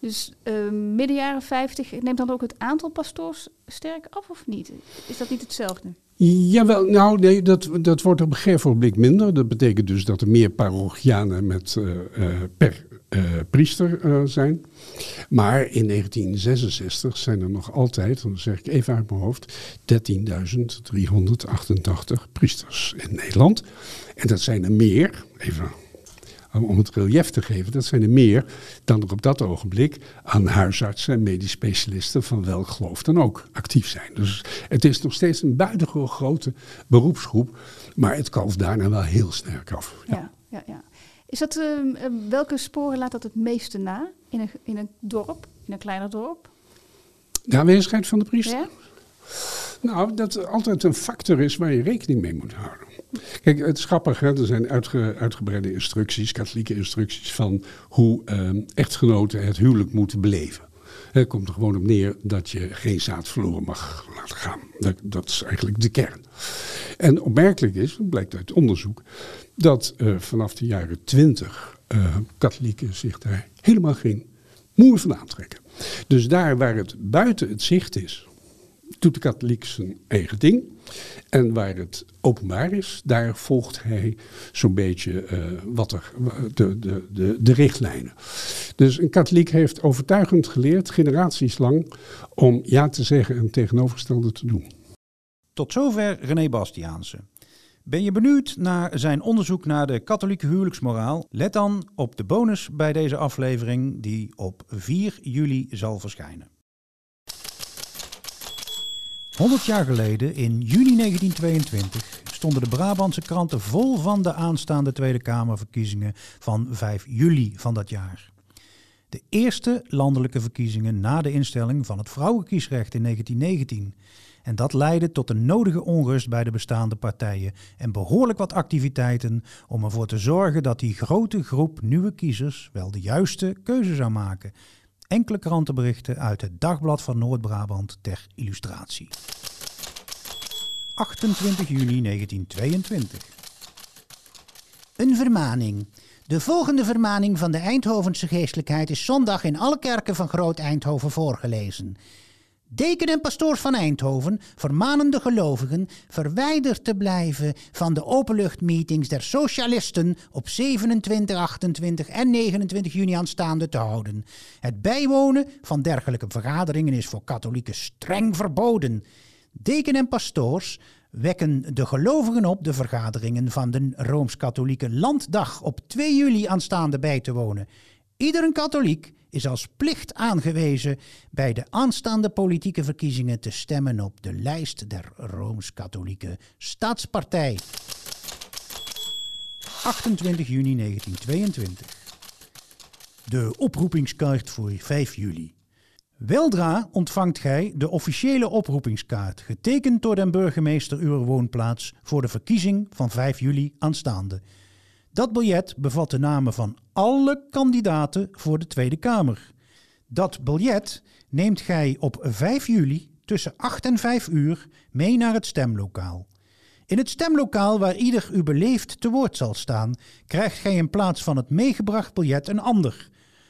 Dus eh, midden jaren 50 neemt dan ook het aantal pastoors sterk af of niet? Is dat niet hetzelfde? Jawel, nou nee, dat, dat wordt op een gegeven moment minder. Dat betekent dus dat er meer parochianen met, eh, eh, per eh, priester zijn. Maar in 1966 zijn er nog altijd, dan zeg ik even uit mijn hoofd, 13.388 priesters in Nederland. En dat zijn er meer, even om het relief te geven, dat zijn er meer dan er op dat ogenblik aan huisartsen en medisch specialisten van welk geloof dan ook actief zijn. Dus het is nog steeds een buitengewoon grote beroepsgroep, maar het kalft daarna wel heel sterk af. Ja, ja, ja. Is dat, ehm, eh, welke sporen laat dat het meeste na in een, in een dorp, in een kleiner dorp? De aanwezigheid van de priester? Ja? Nou, dat altijd een factor is waar je rekening mee moet houden. Kijk, het is grappig, hè? er zijn uitge- uitgebreide instructies, katholieke instructies van hoe ehm, echtgenoten het huwelijk moeten beleven. Het komt er gewoon op neer dat je geen zaad verloren mag laten gaan. Dat, dat is eigenlijk de kern. En opmerkelijk is, dat blijkt uit onderzoek, dat eh, vanaf de jaren twintig eh, katholieken zich daar helemaal geen moer van aantrekken. Dus daar waar het buiten het zicht is, doet de katholiek zijn eigen ding. En waar het openbaar is, daar volgt hij zo'n beetje eh, wat er, de, de, de, de richtlijnen. Dus een katholiek heeft overtuigend geleerd, generaties lang, om ja te zeggen en tegenovergestelde te doen. Tot zover René Bastiaanse. Ben je benieuwd naar zijn onderzoek naar de katholieke huwelijksmoraal? Let dan op de bonus bij deze aflevering die op 4 juli zal verschijnen. 100 jaar geleden, in juni 1922, stonden de Brabantse kranten vol van de aanstaande Tweede Kamerverkiezingen van 5 juli van dat jaar. De eerste landelijke verkiezingen na de instelling van het vrouwenkiesrecht in 1919. En dat leidde tot de nodige onrust bij de bestaande partijen en behoorlijk wat activiteiten om ervoor te zorgen dat die grote groep nieuwe kiezers wel de juiste keuze zou maken. Enkele krantenberichten uit het Dagblad van Noord-Brabant ter illustratie. 28 juni 1922. Een vermaning. De volgende vermaning van de Eindhovense geestelijkheid is zondag in alle kerken van Groot-Eindhoven voorgelezen. Deken en pastoors van Eindhoven vermanen de gelovigen verwijderd te blijven van de openluchtmeetings der socialisten op 27, 28 en 29 juni aanstaande te houden. Het bijwonen van dergelijke vergaderingen is voor katholieken streng verboden. Deken en pastoors wekken de gelovigen op de vergaderingen van de Rooms-Katholieke Landdag op 2 juli aanstaande bij te wonen. Iedere katholiek is als plicht aangewezen bij de aanstaande politieke verkiezingen te stemmen op de lijst der Rooms-Katholieke Staatspartij. 28 juni 1922. De oproepingskaart voor 5 juli. Weldra ontvangt gij de officiële oproepingskaart, getekend door den burgemeester uw woonplaats voor de verkiezing van 5 juli aanstaande. Dat biljet bevat de namen van alle kandidaten voor de Tweede Kamer. Dat biljet neemt gij op 5 juli tussen 8 en 5 uur mee naar het stemlokaal. In het stemlokaal waar ieder u beleefd te woord zal staan, krijgt gij in plaats van het meegebracht biljet een ander,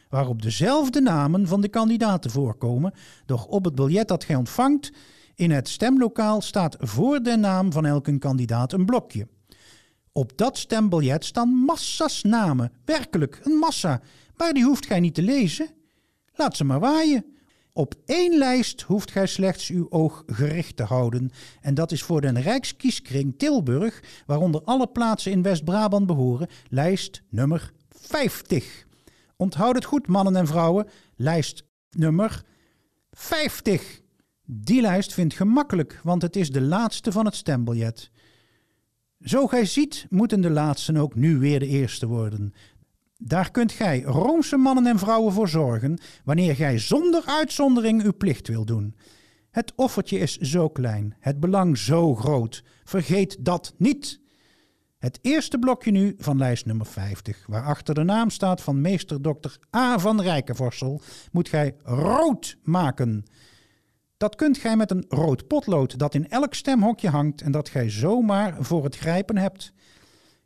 waarop dezelfde namen van de kandidaten voorkomen, doch op het biljet dat gij ontvangt in het stemlokaal staat voor de naam van elke kandidaat een blokje. Op dat stembiljet staan massa's namen, werkelijk een massa, maar die hoeft gij niet te lezen. Laat ze maar waaien. Op één lijst hoeft gij slechts uw oog gericht te houden. En dat is voor de Rijkskieskring Tilburg, waaronder alle plaatsen in West-Brabant behoren, lijst nummer 50. Onthoud het goed, mannen en vrouwen. Lijst nummer 50. Die lijst vindt gemakkelijk, want het is de laatste van het stembiljet. Zo gij ziet, moeten de laatsten ook nu weer de eerste worden. Daar kunt gij, Roomse mannen en vrouwen, voor zorgen wanneer gij zonder uitzondering uw plicht wil doen. Het offertje is zo klein, het belang zo groot. Vergeet dat niet. Het eerste blokje nu van lijst nummer 50, waarachter de naam staat van meester dokter A. van Rijkenvorsel, moet gij rood maken. Dat kunt gij met een rood potlood dat in elk stemhokje hangt en dat gij zomaar voor het grijpen hebt.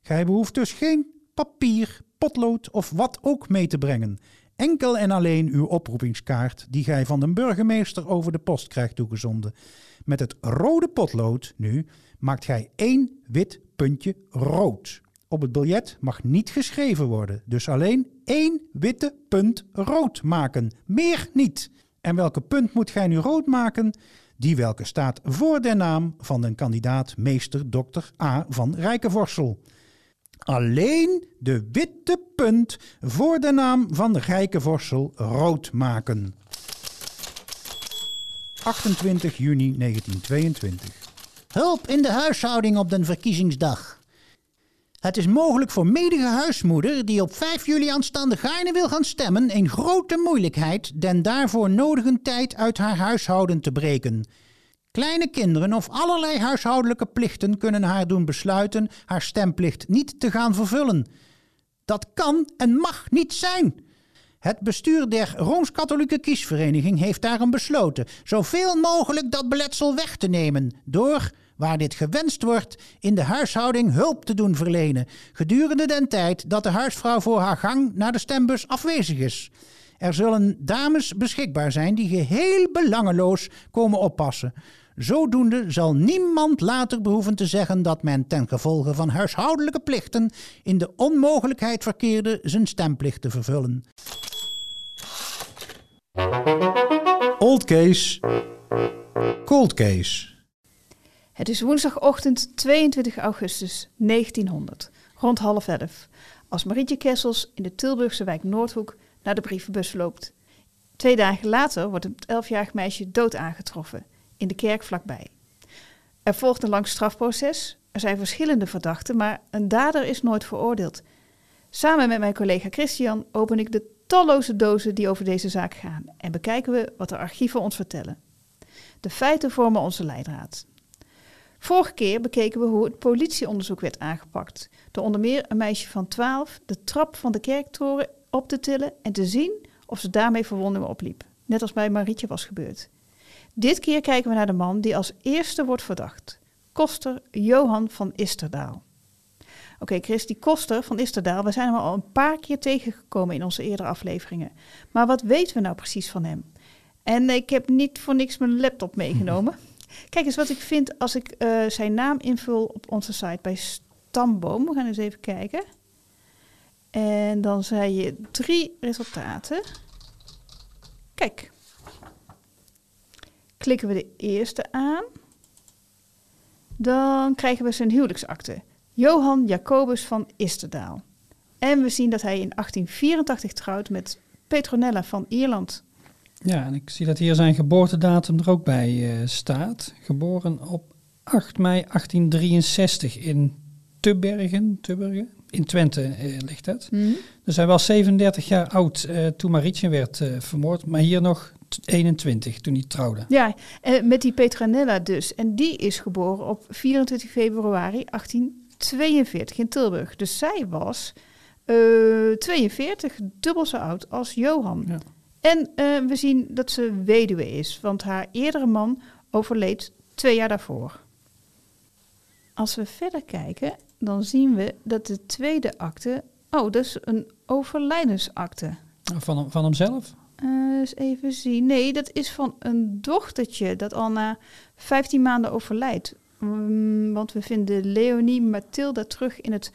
Gij behoeft dus geen papier, potlood of wat ook mee te brengen. Enkel en alleen uw oproepingskaart die gij van de burgemeester over de post krijgt toegezonden. Met het rode potlood nu maakt gij één wit puntje rood. Op het biljet mag niet geschreven worden, dus alleen één witte punt rood maken. Meer niet. En welke punt moet gij nu rood maken? Die welke staat voor de naam van de kandidaat meester dokter A. van Rijkenvorsel. Alleen de witte punt voor de naam van Rijkenvorsel rood maken. 28 juni 1922. Hulp in de huishouding op den verkiezingsdag. Het is mogelijk voor medige huismoeder die op 5 juli aanstaande gaarne wil gaan stemmen een grote moeilijkheid den daarvoor nodige tijd uit haar huishouden te breken. Kleine kinderen of allerlei huishoudelijke plichten kunnen haar doen besluiten haar stemplicht niet te gaan vervullen. Dat kan en mag niet zijn. Het bestuur der Rooms-Katholieke Kiesvereniging heeft daarom besloten zoveel mogelijk dat beletsel weg te nemen door, waar dit gewenst wordt, in de huishouding hulp te doen verlenen gedurende den tijd dat de huisvrouw voor haar gang naar de stembus afwezig is. Er zullen dames beschikbaar zijn die geheel belangeloos komen oppassen. Zodoende zal niemand later behoeven te zeggen dat men ten gevolge van huishoudelijke plichten in de onmogelijkheid verkeerde zijn stemplicht te vervullen. Old case, cold case. Het is woensdagochtend 22 augustus 1900, rond half elf, als Marietje Kessels in de Tilburgse wijk Noordhoek naar de brievenbus loopt. Twee dagen later wordt het elfjarig meisje dood aangetroffen, in de kerk vlakbij. Er volgt een lang strafproces, er zijn verschillende verdachten, maar een dader is nooit veroordeeld. Samen met mijn collega Christian open ik de talloze dozen die over deze zaak gaan en bekijken we wat de archieven ons vertellen. De feiten vormen onze leidraad. Vorige keer bekeken we hoe het politieonderzoek werd aangepakt. Door onder meer een meisje van 12 de trap van de kerktoren op te tillen en te zien of ze daarmee verwondingen opliep. Net als bij Marietje was gebeurd. Dit keer kijken we naar de man die als eerste wordt verdacht. Koster Johan van Isterdaal. Oké, Chris, die Koster van Isterdaal, we zijn hem al een paar keer tegengekomen in onze eerdere afleveringen. Maar wat weten we nou precies van hem? En ik heb niet voor niks mijn laptop meegenomen. Kijk eens wat ik vind als ik eh, zijn naam invul op onze site bij Stamboom. We gaan eens even kijken. En dan zei je drie resultaten. Kijk. Klikken we de eerste aan. Dan krijgen we zijn huwelijksakte. Johan Jacobus van Isterdaal. En we zien dat hij in 1884 trouwt met Petronella van Ierland. Ja, en ik zie dat hier zijn geboortedatum er ook bij eh, staat. Geboren op 8 mei 1863 in Tubbergen, Tubbergen in Twente eh, ligt dat. Dus hij was 37 jaar oud eh, toen Marietje werd eh, vermoord, maar hier nog t- 21 toen hij trouwde. Ja, eh, met die Petronella dus. En die is geboren op 24 februari 1842 in Tilburg. Dus zij was eh 42, dubbel zo oud als Johan. Ja. En eh, we zien dat ze weduwe is, want haar eerdere man overleed twee jaar daarvoor. Als we verder kijken, dan zien we dat de tweede akte. Oh, dat is een overlijdensakte. Van, van hemzelf? Eh, eens even zien. Nee, dat is van een dochtertje dat al na 15 maanden overlijdt. Mm, want we vinden Leonie Mathilda terug in het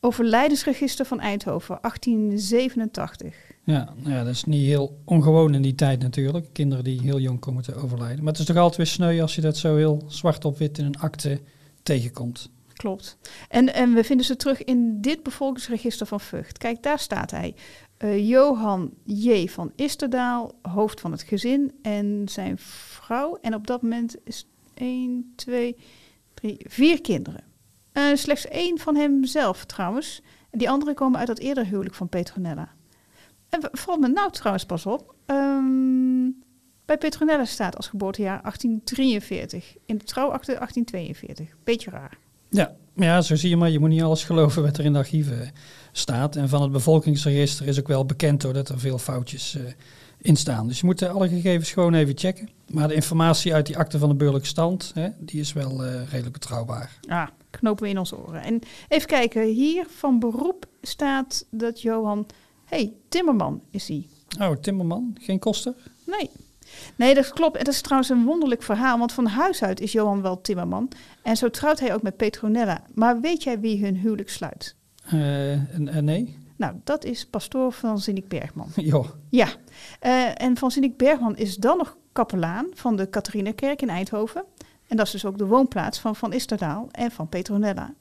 overlijdensregister van Eindhoven, 1887. Ja, ja, dat is niet heel ongewoon in die tijd natuurlijk. Kinderen die heel jong komen te overlijden. Maar het is toch altijd weer sneu als je dat zo heel zwart op wit in een akte tegenkomt. Klopt. En, en we vinden ze terug in dit bevolkingsregister van Vught. Kijk, daar staat hij. Eh, Johan J. van Isterdaal, hoofd van het gezin en zijn vrouw. En op dat moment is 1, 2, 3, 4 kinderen. Eh, slechts één van hemzelf trouwens. En die anderen komen uit dat eerder huwelijk van Petronella. En valt me nou trouwens pas op. ehm, bij Petronella staat als geboortejaar 1843. In de trouwakte 1842. Beetje raar. Ja, ja, zo zie je maar. Je moet niet alles geloven wat er in de archieven staat. En van het bevolkingsregister is ook wel bekend hoor, dat er veel foutjes eh, in staan. Dus je moet eh, alle gegevens gewoon even checken. Maar de informatie uit die akte van de burgerlijke stand, hè, die is wel eh, redelijk betrouwbaar. Ah, knopen we in onze oren. En even kijken, hier van beroep staat dat Johan... hey, Timmerman is hij. Oh, Timmerman, geen koster? Nee. Nee, dat klopt. En dat is trouwens een wonderlijk verhaal. Want van huis uit is Johan wel Timmerman. En zo trouwt hij ook met Petronella. Maar weet jij wie hun huwelijk sluit? En- en nee? Nou, dat is pastoor van Zinnik Bergman. Joh, Ja, Eh, en van Zinnik Bergman is dan nog kapelaan van de Catharinakerk in Eindhoven. En dat is dus ook de woonplaats van Van Isterdaal en van Petronella.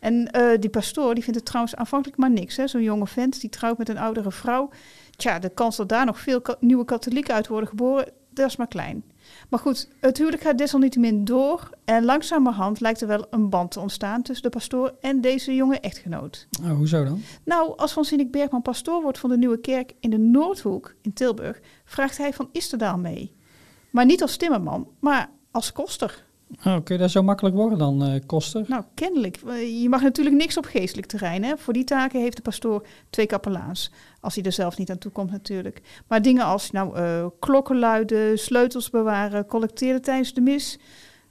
En eh, die pastoor die vindt het trouwens aanvankelijk maar niks. Zo'n jonge vent die trouwt met een oudere vrouw. Tja, de kans dat daar nog veel ka- nieuwe katholieken uit worden geboren, dat is maar klein. Maar goed, het huwelijk gaat desalniettemin door. En langzamerhand lijkt er wel een band te ontstaan tussen de pastoor en deze jonge echtgenoot. oh, hoezo dan? Nou, als Van Zinnik Bergman pastoor wordt van de Nieuwe Kerk in de Noordhoek in Tilburg, vraagt hij van Isterdaal mee. Maar niet als timmerman, maar als koster. Oh, kun je daar zo makkelijk worden dan, eh, koster? Nou, kennelijk. Eh, Je mag natuurlijk niks op geestelijk terrein. Hè? Voor die taken heeft de pastoor twee kapelaans. Als hij er zelf niet aan toe komt natuurlijk. Maar dingen als nou, eh, klokken luiden, sleutels bewaren, collecteren tijdens de mis,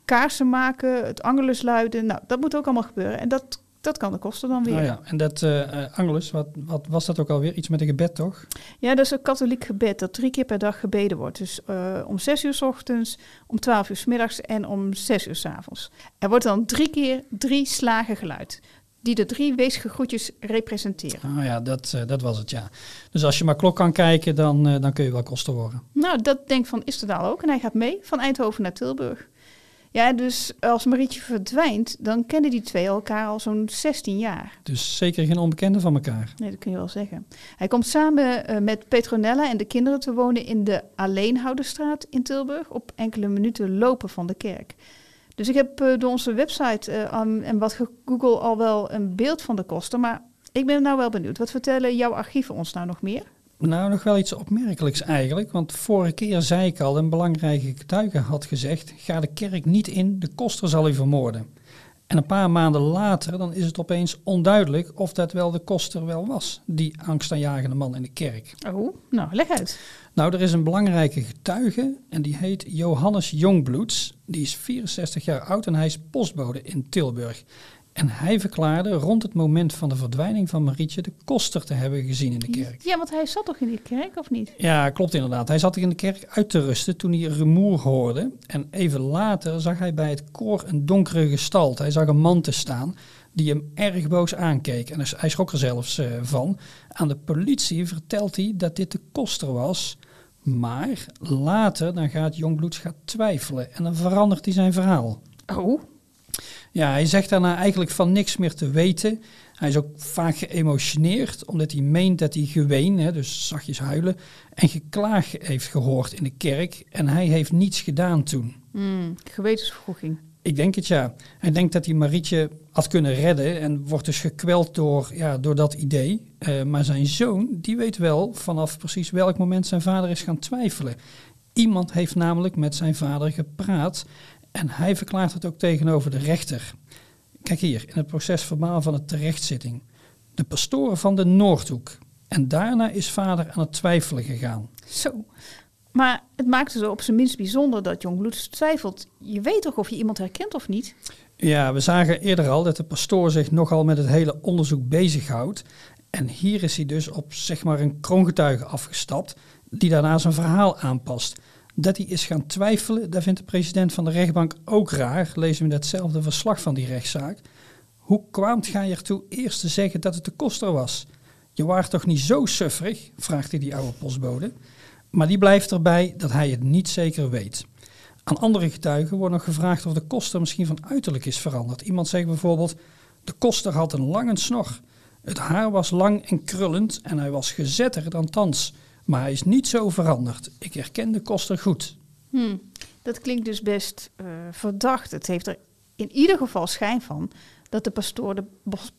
kaarsen maken, het angelus luiden. Nou, dat moet ook allemaal gebeuren. En dat, dat kan de koster dan weer. Oh ja, en dat eh, Angelus, wat, wat was dat ook alweer? Iets met een gebed, toch? Ja, dat is een katholiek gebed dat drie keer per dag gebeden wordt. Dus eh, om zes uur s ochtends, om twaalf uur s middags en om zes uur s avonds. Er wordt dan drie keer drie slagen geluid, die de drie weesgegroetjes representeren. Oh ja, dat, eh, dat was het, ja. Dus als je maar klok kan kijken, dan, dan kun je wel koster worden. Nou, dat denkt Van Isterdaal ook en hij gaat mee van Eindhoven naar Tilburg. Ja, dus als Marietje verdwijnt, dan kennen die twee elkaar al zo'n 16 jaar. Dus zeker geen onbekende van elkaar. Nee, dat kun je wel zeggen. Hij komt samen eh, met Petronella en de kinderen te wonen in de Alleenhouderstraat in Tilburg, op enkele minuten lopen van de kerk. Dus ik heb eh, door onze website eh, en wat Google al wel een beeld van de kosten, maar ik ben nou wel benieuwd. Wat vertellen jouw archieven ons nou nog meer? Nou, nog wel iets opmerkelijks eigenlijk. Want vorige keer zei ik al, een belangrijke getuige had gezegd... ga de kerk niet in, de koster zal u vermoorden. En een paar maanden later, dan is het opeens onduidelijk... of dat wel de koster wel was, die angstaanjagende man in de kerk. Oh, nou, leg uit. Nou, er is een belangrijke getuige en die heet Johannes Jongbloeds. Die is 64 jaar oud en hij is postbode in Tilburg. En hij verklaarde rond het moment van de verdwijning van Marietje de koster te hebben gezien in de kerk. Ja, want hij zat toch in die kerk, of niet? Ja, klopt inderdaad. Hij zat in de kerk uit te rusten toen hij rumoer hoorde. En even later zag hij bij het koor een donkere gestalte. Hij zag een man te staan die hem erg boos aankeek. En hij schrok er zelfs eh, van. Aan de politie vertelt hij dat dit de koster was. Maar later dan gaat Jongbloeds gaat twijfelen en dan verandert hij zijn verhaal. Oh, Ja, hij zegt daarna eigenlijk van niks meer te weten. Hij is ook vaak geëmotioneerd, omdat hij meent dat hij geween, hè, dus zachtjes huilen, en geklaag heeft gehoord in de kerk. En hij heeft niets gedaan toen. gewetensvergoeding. Ik denk het ja. Hij denkt dat hij Marietje had kunnen redden en wordt dus gekweld door, ja, door dat idee. Eh, maar zijn zoon, die weet wel vanaf precies welk moment zijn vader is gaan twijfelen. Iemand heeft namelijk met zijn vader gepraat en hij verklaart het ook tegenover de rechter. Kijk hier, in het proces verbaal van de terechtzitting. De pastoren van de Noordhoek. En daarna is vader aan het twijfelen gegaan. Zo. Maar het maakte zo op zijn minst bijzonder dat Jong Bloeds twijfelt. Je weet toch of je iemand herkent of niet? Ja, we zagen eerder al dat de pastoor zich nogal met het hele onderzoek bezighoudt. En hier is hij dus op zeg maar een kroongetuige afgestapt, die daarna zijn verhaal aanpast. Dat hij is gaan twijfelen, dat vindt de president van de rechtbank ook raar. Lezen we in datzelfde verslag van die rechtszaak. Hoe kwaamt gij ertoe eerst te zeggen dat het de koster was? Je waart toch niet zo sufferig? vraagt hij die oude postbode. Maar die blijft erbij dat hij het niet zeker weet. Aan andere getuigen wordt nog gevraagd of de koster misschien van uiterlijk is veranderd. Iemand zegt bijvoorbeeld, de koster had een lange snor. Het haar was lang en krullend en hij was gezetter dan thans. Maar hij is niet zo veranderd. Ik herken de koster goed. Hm, dat klinkt dus best uh, verdacht. Het heeft er in ieder geval schijn van dat de pastoor de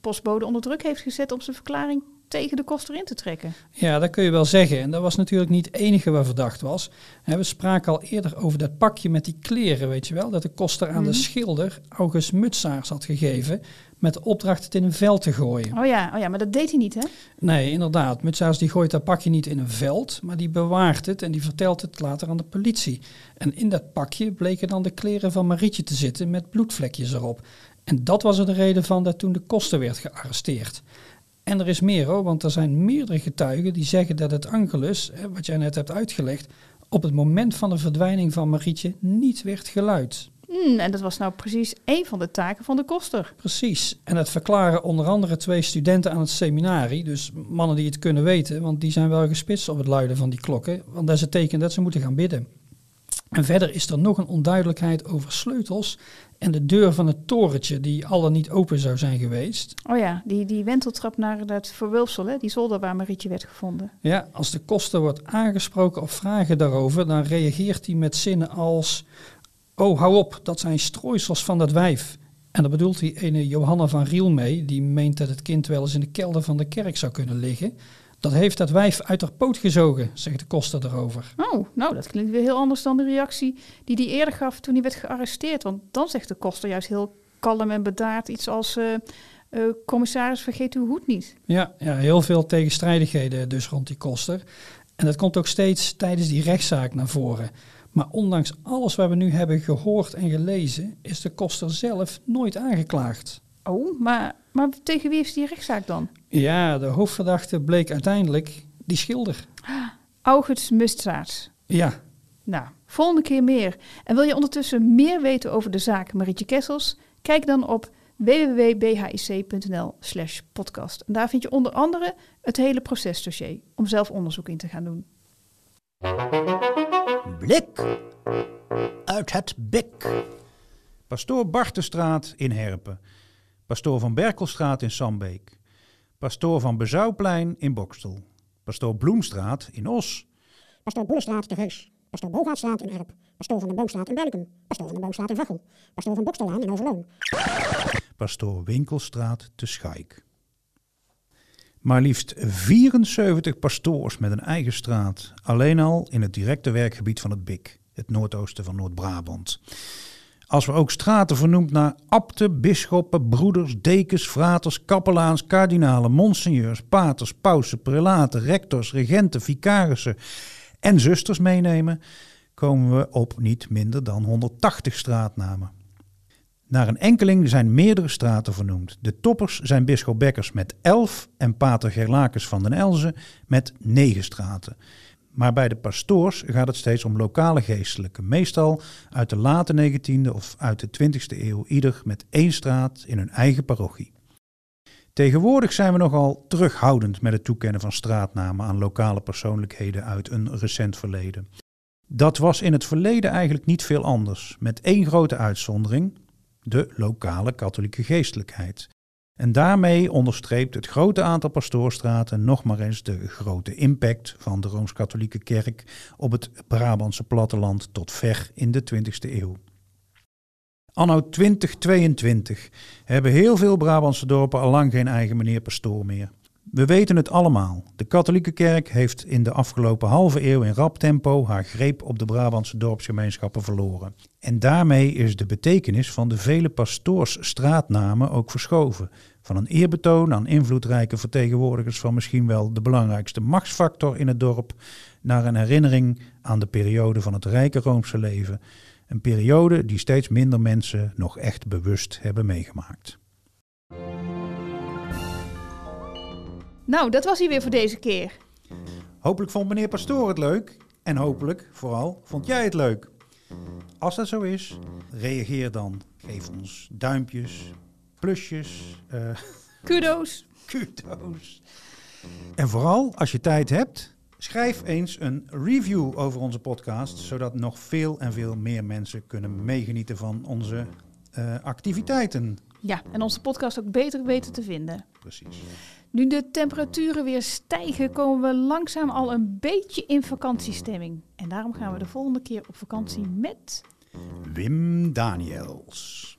postbode onder druk heeft gezet om zijn verklaring tegen de koster in te trekken. Ja, dat kun je wel zeggen. En dat was natuurlijk niet het enige wat verdacht was. We spraken al eerder over dat pakje met die kleren, weet je wel. Dat de koster aan de Mhm. schilder August Mutsaars had gegeven. Met de opdracht het in een veld te gooien. Oh ja, oh ja, maar dat deed hij niet, hè? Nee, inderdaad. Mutsaars die gooit dat pakje niet in een veld, maar die bewaart het en die vertelt het later aan de politie. En in dat pakje bleken dan de kleren van Marietje te zitten met bloedvlekjes erop. En dat was er de reden van dat toen de koster werd gearresteerd. En er is meer hoor, want er zijn meerdere getuigen die zeggen dat het Angelus, wat jij net hebt uitgelegd, op het moment van de verdwijning van Marietje niet werd geluid. Hm, en dat was nou precies één van de taken van de koster. Precies. En dat verklaren onder andere twee studenten aan het seminarie. Dus mannen die het kunnen weten, want die zijn wel gespitst op het luiden van die klokken. Want dat is het teken dat ze moeten gaan bidden. En verder is er nog een onduidelijkheid over sleutels en de deur van het torentje die al dan niet open zou zijn geweest. Oh ja, die, die wenteltrap naar dat verwulpsel, hè? die zolder waar Marietje werd gevonden. Ja, als de koster wordt aangesproken op vragen daarover, dan reageert hij met zinnen als... Oh, hou op, dat zijn strooisels van dat wijf. En daar bedoelt hij ene Johanna van Riel mee, die meent dat het kind wel eens in de kelder van de kerk zou kunnen liggen. Dat heeft dat wijf uit haar poot gezogen, zegt de koster erover. Oh, nou, dat klinkt weer heel anders dan de reactie die hij eerder gaf toen hij werd gearresteerd. Want dan zegt de koster juist heel kalm en bedaard iets als... eh, eh, commissaris, vergeet uw hoed niet. Ja, ja, heel veel tegenstrijdigheden dus rond die koster. En dat komt ook steeds tijdens die rechtszaak naar voren. Maar ondanks alles wat we nu hebben gehoord en gelezen, is de koster zelf nooit aangeklaagd. Oh, maar, maar tegen wie heeft die rechtszaak dan? Ja, de hoofdverdachte bleek uiteindelijk die schilder. August Mustsaert. Ja, Nou, volgende keer meer. En wil je ondertussen meer weten over de zaak Marietje Kessels? Kijk dan op www.bhic.nl slash podcast. En daar vind je onder andere het hele procesdossier om zelf onderzoek in te gaan doen. Blik uit het bik. Pastoor Bartenstraat in Herpen. Pastoor van Berkelstraat in Sambeek. Pastoor van Bezouwplein in Bokstel. Pastoor Bloemstraat in Os. Pastoor Boelenstraat te Heus. Pastoor Bogaatstraat in Erp. Pastoor van de Boomstraat in Belkum. Pastoor van de Boomstraat in Vachel. Pastoor van Bokstellaan in Overloon. Pastoor Winkelstraat te Schaik. Maar liefst 74 pastoors met een eigen straat. Alleen al in het directe werkgebied van het BIC, het noordoosten van Noord-Brabant. Als we ook straten vernoemd naar abten, bisschoppen, broeders, dekens, fraters, kapelaans, kardinalen, monseigneurs, paters, pausen, prelaten, rectors, regenten, vicarissen en zusters meenemen, komen we op niet minder dan 180 straatnamen. Naar een enkeling zijn meerdere straten vernoemd. De toppers zijn bisschop Bekkers met 11 en pater Gerlakes van den Elzen met 9 straten. Maar bij de pastoors gaat het steeds om lokale geestelijken, meestal uit de late 19e of uit de 20e eeuw, ieder met één straat in hun eigen parochie. Tegenwoordig zijn we nogal terughoudend met het toekennen van straatnamen aan lokale persoonlijkheden uit een recent verleden. Dat was in het verleden eigenlijk niet veel anders, met één grote uitzondering: de lokale katholieke geestelijkheid. En daarmee onderstreept het grote aantal pastoorstraten nog maar eens de grote impact van de Rooms-Katholieke Kerk op het Brabantse platteland tot ver in de 20e eeuw. Anno 2022 hebben heel veel Brabantse dorpen al lang geen eigen meneer pastoor meer. We weten het allemaal. De katholieke kerk heeft in de afgelopen halve eeuw in rap tempo haar greep op de Brabantse dorpsgemeenschappen verloren. En daarmee is de betekenis van de vele pastoorsstraatnamen ook verschoven. Van een eerbetoon aan invloedrijke vertegenwoordigers van misschien wel de belangrijkste machtsfactor in het dorp, naar een herinnering aan de periode van het rijke Roomse leven. Een periode die steeds minder mensen nog echt bewust hebben meegemaakt. Nou, dat was hij weer voor deze keer. Hopelijk vond meneer Pastoor het leuk. En hopelijk, vooral, vond jij het leuk. Als dat zo is, reageer dan. Geef ons duimpjes, plusjes, eh, Kudo's. kudo's. En vooral, als je tijd hebt, schrijf eens een review over onze podcast, zodat nog veel en veel meer mensen kunnen meegenieten van onze eh, activiteiten. Ja, en onze podcast ook beter weten te vinden. Precies. Nu de temperaturen weer stijgen, komen we langzaam al een beetje in vakantiestemming. En daarom gaan we de volgende keer op vakantie met Wim Daniels.